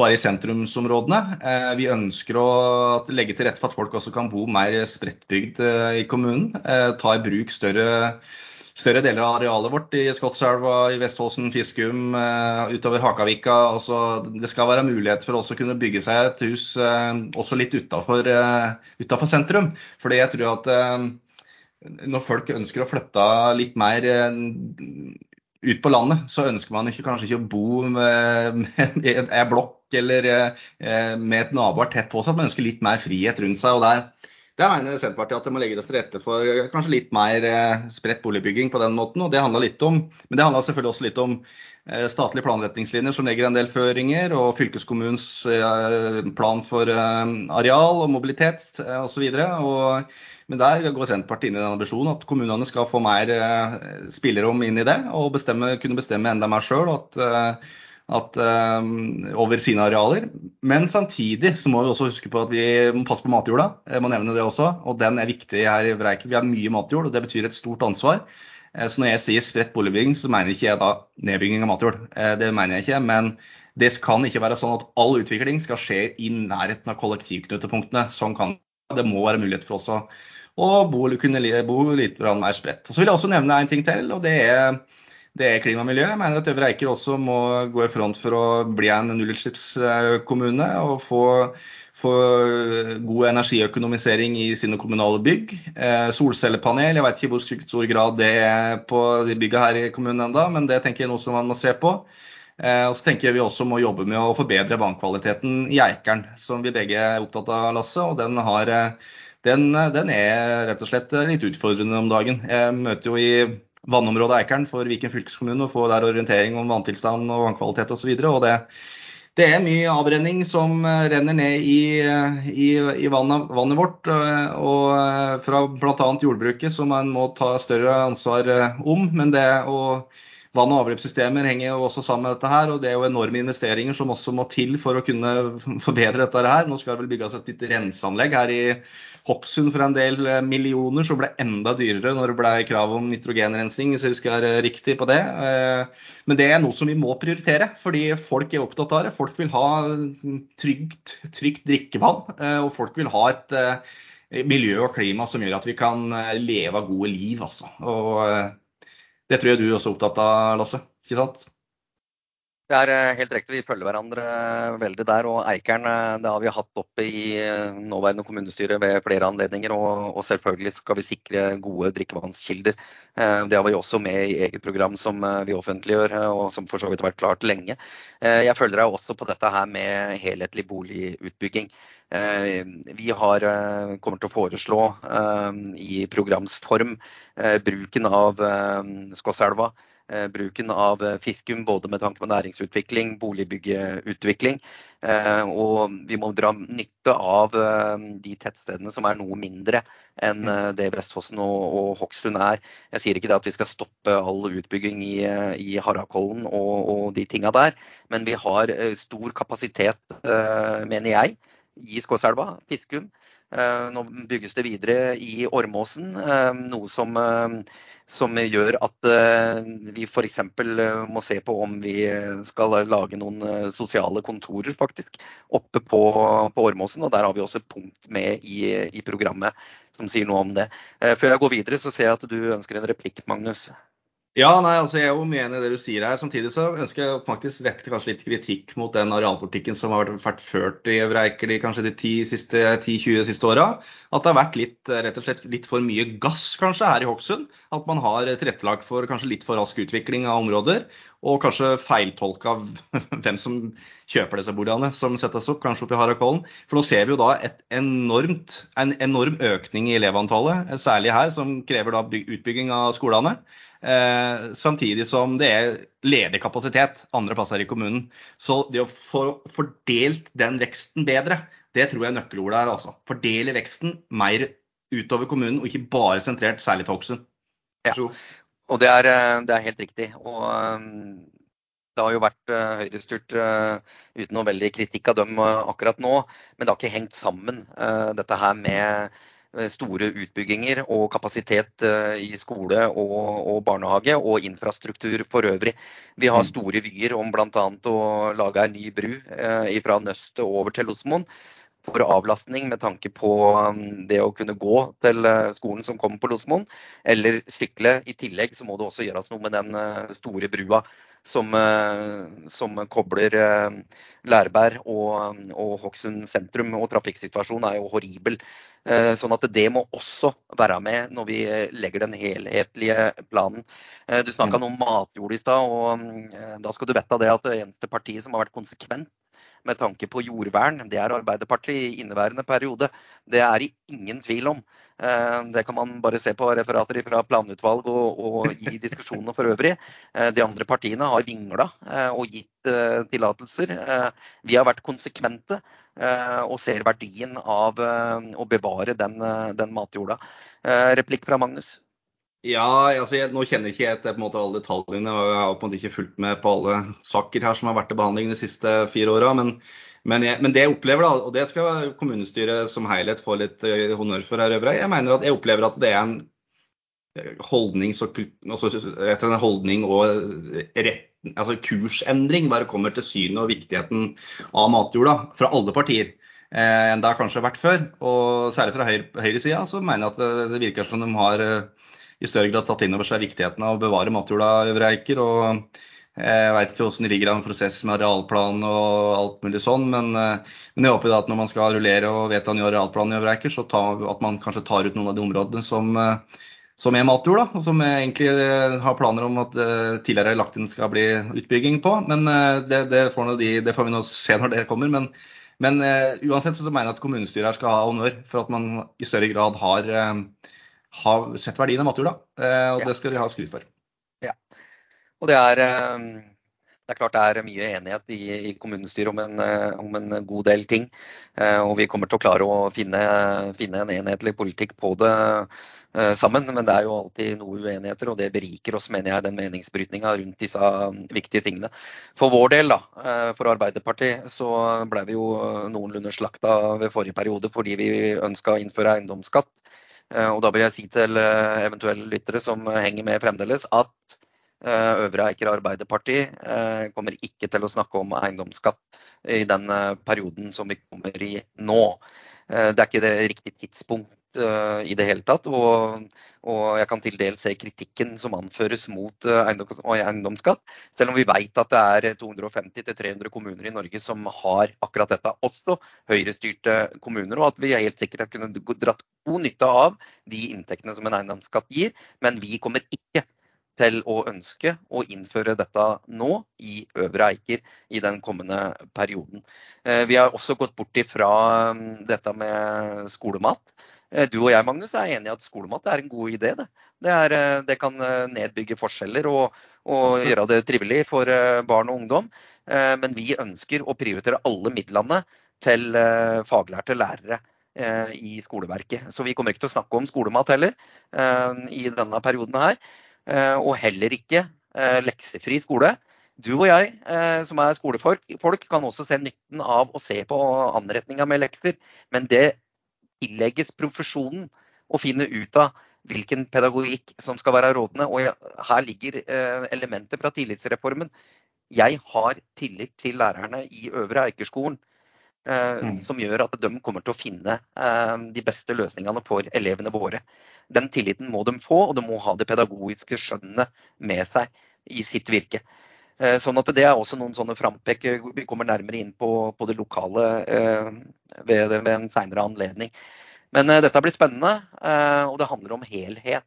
[SPEAKER 2] bare i sentrumsområdene. Eh, vi ønsker å legge til rette for at folk også kan bo mer spredtbygd i kommunen. Ta i bruk større større deler av arealet vårt i Skotselva, i Vestfossen, Fiskum, uh, utover Hakavika. Altså, det skal være mulighet for oss å kunne bygge seg et hus uh, også litt utafor uh, sentrum. Fordi jeg tror at når folk ønsker å flytte litt mer ut på landet, så ønsker man ikke, kanskje ikke å bo med, med en blokk eller med et naboer tett på seg. Man ønsker litt mer frihet rundt seg. og der der mener Senterpartiet at det må legges til rette for eh, kanskje litt mer eh, spredt boligbygging på den måten. og Det litt om, men det handler selvfølgelig også litt om eh, statlige planretningslinjer som legger en del føringer, og fylkeskommunens plan for areal og mobilitet osv. Men der går Senterpartiet inn i den ambisjonen at kommunene skal få mer spillerom inn i det, og bestemme, kunne bestemme enda mer sjøl at, uh, over sine arealer. Men samtidig så må vi også huske på at vi må passe på matjorda. Jeg må nevne det også, og Den er viktig her i Breikel. Vi har mye matjord, og det betyr et stort ansvar. Uh, så når jeg sier spredt boligbygging, så mener ikke jeg da nedbygging av matjord. Uh, det mener jeg ikke. Men det kan ikke være sånn at all utvikling skal skje i nærheten av kollektivknutepunktene. Sånn kan det må være mulighet for oss å, å bo, kunne bo litt mer spredt. Så vil jeg også nevne en ting til, og det er, det er klima og miljø. Jeg mener at Øvre Eiker også må gå i front for å bli en nullutslippskommune og få få god energiøkonomisering i sine kommunale bygg. Eh, solcellepanel, jeg vet ikke hvor stor grad det er på de byggene her i kommunen enda, men det tenker jeg er noe som man må se på. Eh, og så tenker jeg vi også må jobbe med å forbedre vannkvaliteten i Eikeren, som vi begge er opptatt av, Lasse. Og den, har, eh, den, den er rett og slett litt utfordrende om dagen. Jeg møter jo i vannområdet Eikeren for Viken fylkeskommune og få der orientering om vanntilstand og vannkvalitet osv. Det, det er mye avrenning som renner ned i, i, i vannet, vannet, vårt. Og fra bl.a. jordbruket, som man må ta større ansvar om. Men det å Vann- og avløpssystemer henger jo også sammen med dette her, og det er jo enorme investeringer som også må til for å kunne forbedre dette her. Nå skal det vel bygges et nytt renseanlegg her i Hokksund for en del eh, millioner, som ble enda dyrere når det ble krav om nitrogenrensing, hvis jeg husker riktig på det. Eh, men det er noe som vi må prioritere, fordi folk er opptatt av det. Folk vil ha trygt, trygt drikkevann, eh, og folk vil ha et miljø og klima som gjør at vi kan leve gode liv. Altså. Og det tror jeg du er også opptatt av, Lasse? Ikke sant?
[SPEAKER 1] Det er eh, helt riktig, vi følger hverandre eh, veldig der. Og Eikeren eh, det har vi hatt oppe i nåværende kommunestyre ved flere anledninger. Og, og, selvfølgelig skal vi sikre gode drikkevannskilder. Det har vi også med i eget program som vi offentliggjør, og som for så vidt har vært klart lenge. Jeg følger deg også på dette her med helhetlig boligutbygging. Vi har, kommer til å foreslå i programsform bruken av Skåselva. Bruken av Fiskum både med tanke på næringsutvikling, boligbyggeutvikling. Og vi må dra nytte av de tettstedene som er noe mindre enn det Vestfossen og, Hokksund er. Jeg sier ikke at vi skal stoppe all utbygging i, i Harakollen og, og de tinga der, men vi har stor kapasitet, mener jeg i Skåselva, Fiskum. Eh, nå bygges det videre i Ormåsen, eh, noe som, eh, som gjør at vi f.eks. må se på om vi skal lage noen sosiale kontorer faktisk, oppe på, på Ormåsen. og Der har vi også et punkt med i, i programmet som sier noe om det. Før jeg går videre, så ser jeg at du ønsker en replikk, Magnus.
[SPEAKER 2] Ja, nei, altså jeg er jo mye enig i det du sier her. Samtidig så ønsker jeg faktisk rette kanskje litt kritikk mot den arealpolitikken som har vært ført i Øvre kanskje de 10-20 siste åra. At det har vært litt, rett og slett litt for mye gass kanskje her i Hokksund. At man har tilrettelagt for kanskje litt for rask utvikling av områder. Og kanskje feiltolka hvem som kjøper disse boligene som settes opp, kanskje oppe i Harakollen. For nå ser vi jo da enormt, en enorm økning i elevantallet, særlig her, som krever da utbygging av skolene. Eh, samtidig som det er ledig kapasitet andre plasser i kommunen. Så det å få fordelt den veksten bedre, det tror jeg er nøkkelordet er. altså. Fordele veksten mer utover kommunen, og ikke bare sentrert særlig til Hokksund.
[SPEAKER 1] Ja. Og det er, eh, det er, helt riktig. Og um, det har jo vært høyrestyrt uten noe veldig kritikk av dem akkurat nå. Men det har ikke hengt sammen, dette her med Eh, store utbygginger og kapasitet eh, i skole og, og, barnehage og infrastruktur for øvrig. Vi har mm. store vyer om bl.a. å lage en ny bru eh, fra Nøstet over til Losmoen for avlastning med tanke på um, det å kunne gå til skolen som kommer på Losmoen, eller sykle. I tillegg så må det også gjøres noe med den store brua som, som kobler Lærbær og, og Hokksund sentrum. Og trafikksituasjonen er jo horribel. Eh, sånn at det må også være med når vi legger den helhetlige planen. Eh, du snakka mm. om matjord i stad, og eh, da skal du vite det at det eneste partiet som har vært konsekvent med tanke på jordvern, det er Arbeiderpartiet i inneværende periode. Det er det ingen tvil om. Eh, det kan man bare se på referater fra planutvalg og, og i diskusjonene for øvrig. Eh, de andre partiene har vingla eh, og gitt tillatelser. Vi har vært konsekvente og ser verdien av å bevare den, den matjorda. Replikk fra Magnus?
[SPEAKER 2] Ja, altså jeg, nå kjenner ikke jeg til på en måte alle detaljene, og jeg har på en måte ikke fulgt med på alle saker her som har vært til behandling de siste fire åra. Men, men, men, det jeg opplever, da, og det skal kommunestyret som helhet få litt honnør for her jeg mener at jeg opplever at det er en holdnings og, altså, holdning og rett, altså kursendring hva det kommer til synet og viktigheten av matjorda fra alle partier enn det har kanskje vært før. Og særlig fra høyre, høyresida så mener jeg at det, det virker som de har i større grad tatt inn over seg viktigheten av å bevare matjorda Øvre Eiker. og jeg vet ikke hvordan det ligger an prosess med arealplan og alt mulig sånn, men, men jeg håper at når man skal rullere og vedta ny arealplan i Øvre Eiker, så ta, at man kanskje tar ut noen av de områdene som, som er matjord, da, som jeg egentlig har planer om at tidligere lagt inn skal bli utbygging på. Men det, det, får, de, det får, vi nå se når det kommer. Men, men uansett så mener jeg at kommunestyret her skal ha honnør for at man i større grad har har sett verdien av matjorda. Og det skal de ha skryt for.
[SPEAKER 1] Ja. Og det er, det er klart det er mye enighet i, i kommunestyret om en, om en, god del ting. Og vi kommer til å klare å finne, finne en enhetlig politikk på det sammen. Men det er jo alltid noe uenigheter, og det beriker oss, mener jeg, den meningsbrytninga rundt disse viktige tingene. For vår del, da, for Arbeiderpartiet, så ble vi jo noenlunde slakta ved forrige periode fordi vi ønska å innføre eiendomsskatt. Og da vil jeg si til eventuelle lyttere som henger med fremdeles, at Øvre Eiker Arbeiderparti kommer ikke til å snakke om eiendomsskatt i den perioden som vi kommer i nå. Det er ikke det riktige tidspunkt i det hele tatt. Og, og, jeg kan til dels se kritikken som anføres mot eiendomsskatt. Selv om vi vet at det er 250-300 kommuner i Norge som har akkurat dette. Også høyrestyrte kommuner. Og at vi helt sikkert har kunnet dratt god nytte av de inntektene som en eiendomsskatt gir. Men vi kommer ikke til å ønske å innføre dette nå i Øvre Eiker i den kommende perioden. Vi har også gått bort ifra dette med skolemat. Du og jeg, Magnus, er enige at skolemat er en god idé. Det, det, er, det kan nedbygge forskjeller og, og, gjøre det trivelig for barn og ungdom. Men vi ønsker å prioritere alle midlene til faglærte lærere i skoleverket. Så vi kommer ikke til å snakke om skolemat heller i denne perioden her. Og heller ikke leksefri skole. Du og jeg som er skolefolk kan også se nytten av å se på anretninga med lekser. Men det tillegges profesjonen å finne ut av hvilken pedagogikk som skal være rådende. Og her ligger elementer fra tillitsreformen. Jeg har tillit til lærerne i Øvre Eikerskolen. Som gjør at de kommer til å finne de beste løsningene for elevene våre. Den tilliten må de få, og de må ha det pedagogiske skjønnet med seg i sitt virke. Sånn at det er også noen sånne frampekk. Vi kommer nærmere inn på, på det lokale ved, ved en senere anledning. Men dette blir spennende, og det handler om helhet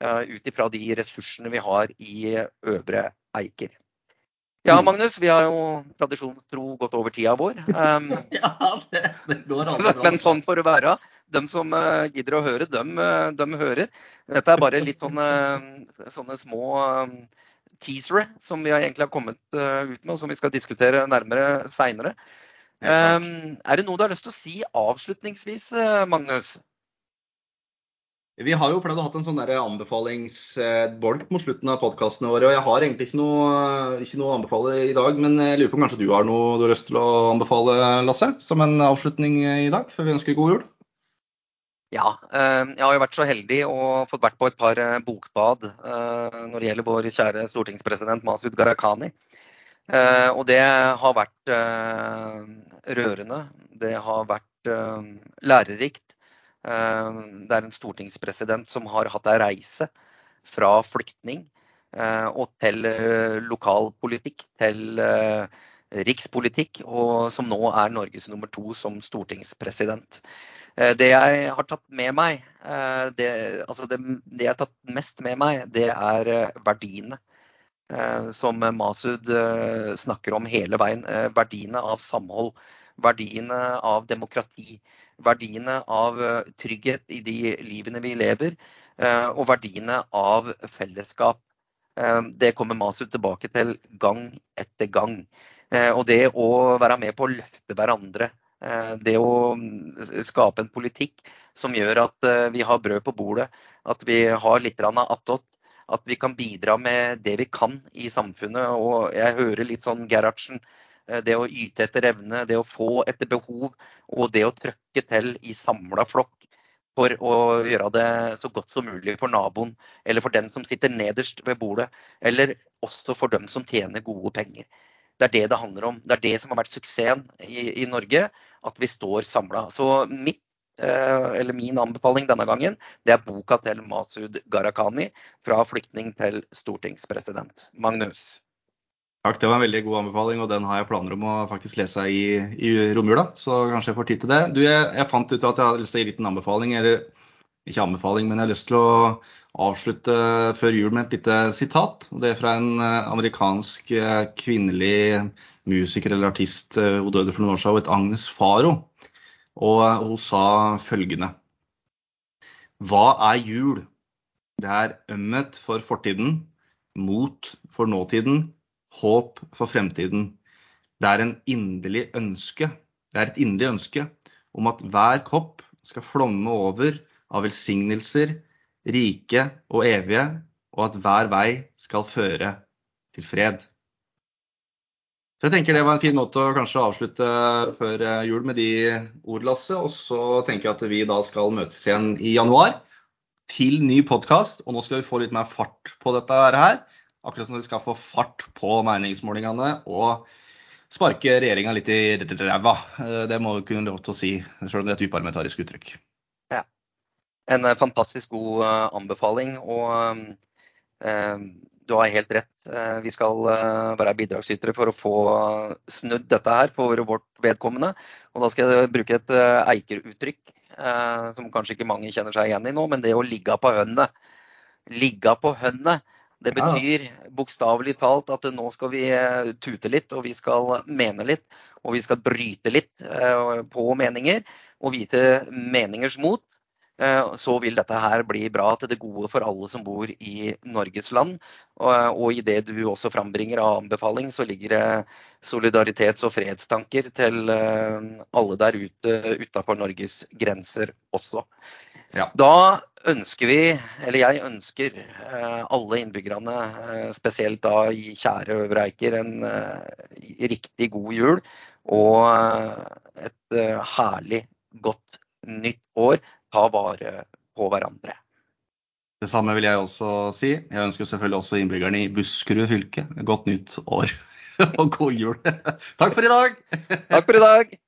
[SPEAKER 1] ut ifra de ressursene vi har i Øvre Eiker. Ja, Magnus, vi har jo tradisjon tro gått over tida vår.
[SPEAKER 2] Um, ja, det, det går aldri.
[SPEAKER 1] Men sånn får det være. De som uh, gidder å høre, de, de, hører. Dette er bare litt sånne, sånne små um, teasere som vi egentlig har kommet uh, ut med, og som vi skal diskutere nærmere seinere. Um, er det noe du har lyst til å si avslutningsvis, uh, Magnus?
[SPEAKER 2] Vi har jo pleid å ha en sånn anbefalingsbolk mot slutten av podkastene våre. og Jeg har egentlig ikke noe, ikke noe, å anbefale i dag, men jeg lurer på om kanskje du har noe du har lyst til å anbefale, Lasse? Som en avslutning i dag, før vi ønsker god jul?
[SPEAKER 1] Ja, jeg har jo vært så heldig og fått vært på et par bokbad når det gjelder vår kjære stortingspresident Masud Gharahkhani. Og det har vært rørende. Det har vært lærerikt. Eh, det er en stortingspresident som har hatt ei reise fra flyktning eh, og til eh, lokalpolitikk, til rikspolitikk, og som nå er Norges nummer to som stortingspresident. Det jeg har tatt med meg, det, altså det, det jeg har tatt mest med meg, det er verdiene. Som Masud snakker om hele veien. Verdiene av samhold, verdiene av demokrati verdiene av eh, trygghet i de livene vi lever, eh, og verdiene av fellesskap. Eh, det kommer Masud tilbake til gang etter gang. Og det å være med på å løfte hverandre. Det å mm, skape en politikk som gjør at vi har brød på bordet, at vi har litt attåt. At vi kan bidra med det vi kan i samfunnet. Og jeg hører litt sånn Gerhardsen Eh, det å yte etter evne, det å få etter behov og det å trøkke til i samla flokk. for å gjøre det så godt som mulig for naboen, eller for den som sitter nederst ved bordet, eller også for dem som tjener gode penger. Det er det det handler om. Det er det som har vært suksessen i, i Norge, at vi står samla. Så mitt, eller min anbefaling denne gangen, det er boka til Masud Gharahkhani, 'Fra flyktning til stortingspresident'. Magnus?
[SPEAKER 2] Takk, det var en veldig god anbefaling, og den har jeg planer om å faktisk lese i, i romjula. Så kanskje jeg får tid til det. Du, jeg, jeg, fant ut at jeg hadde lyst til å gi en liten anbefaling, eller ikke anbefaling, men jeg har lyst til å avslutte før jul med et lite sitat. Det er fra en eh, amerikansk eh, kvinnelig musiker eller artist. Eh, hun døde for noen år siden, het Agnes Faro. Og hun sa følgende Hva er jul? Det er ømhet for fortiden, mot for nåtiden håp for fremtiden. Det er en ønske. Det er et inderlig ønske om at hver kopp skal flomme over av velsignelser, rike og evige, og at hver vei skal føre til fred. Så jeg tenker Det var en fin måte å kanskje avslutte før jul med de ord, Lasse. Og så tenker jeg at vi da skal møtes igjen i januar til ny podkast. Og nå skal vi få litt mer fart på dette her. Akkurat som vi skal få fart på meningsmålingene og sparke regjeringa litt i ræva. Eh, det må vi kunne lov til å si, selv om det er et uparlamentarisk uttrykk.
[SPEAKER 1] En eh, fantastisk god eh, anbefaling. og eh, du har helt rett. Vi skal være bidragsytere for å få snudd dette her for vårt vedkommende. Og da skal jeg bruke et Eiker-uttrykk som kanskje ikke mange kjenner seg igjen i nå, men det å ligge på hønnet. Ligge på hønnet det betyr bokstavelig talt at nå skal vi tute litt, og vi skal mene litt. Og vi skal bryte litt på meninger og vite meningers mot. Eh, så vil dette her bli bra til det gode for alle som bor i Norges land. Og i det du også frambringer av anbefaling, så ligger det solidaritets- og fredstanker til alle der ute utafor Norges grenser også. Ja. Da ønsker vi, eller jeg ønsker eh, alle innbyggerne, eh, spesielt da i kjære Øvre Eiker, en eh, riktig god jul og et herlig, godt nytt år. Ta vare på hverandre.
[SPEAKER 2] Det samme vil jeg også si. Jeg ønsker selvfølgelig også innbyggerne i Buskerud fylke godt nytt år og god jul. Takk for i dag!
[SPEAKER 1] Takk for i dag.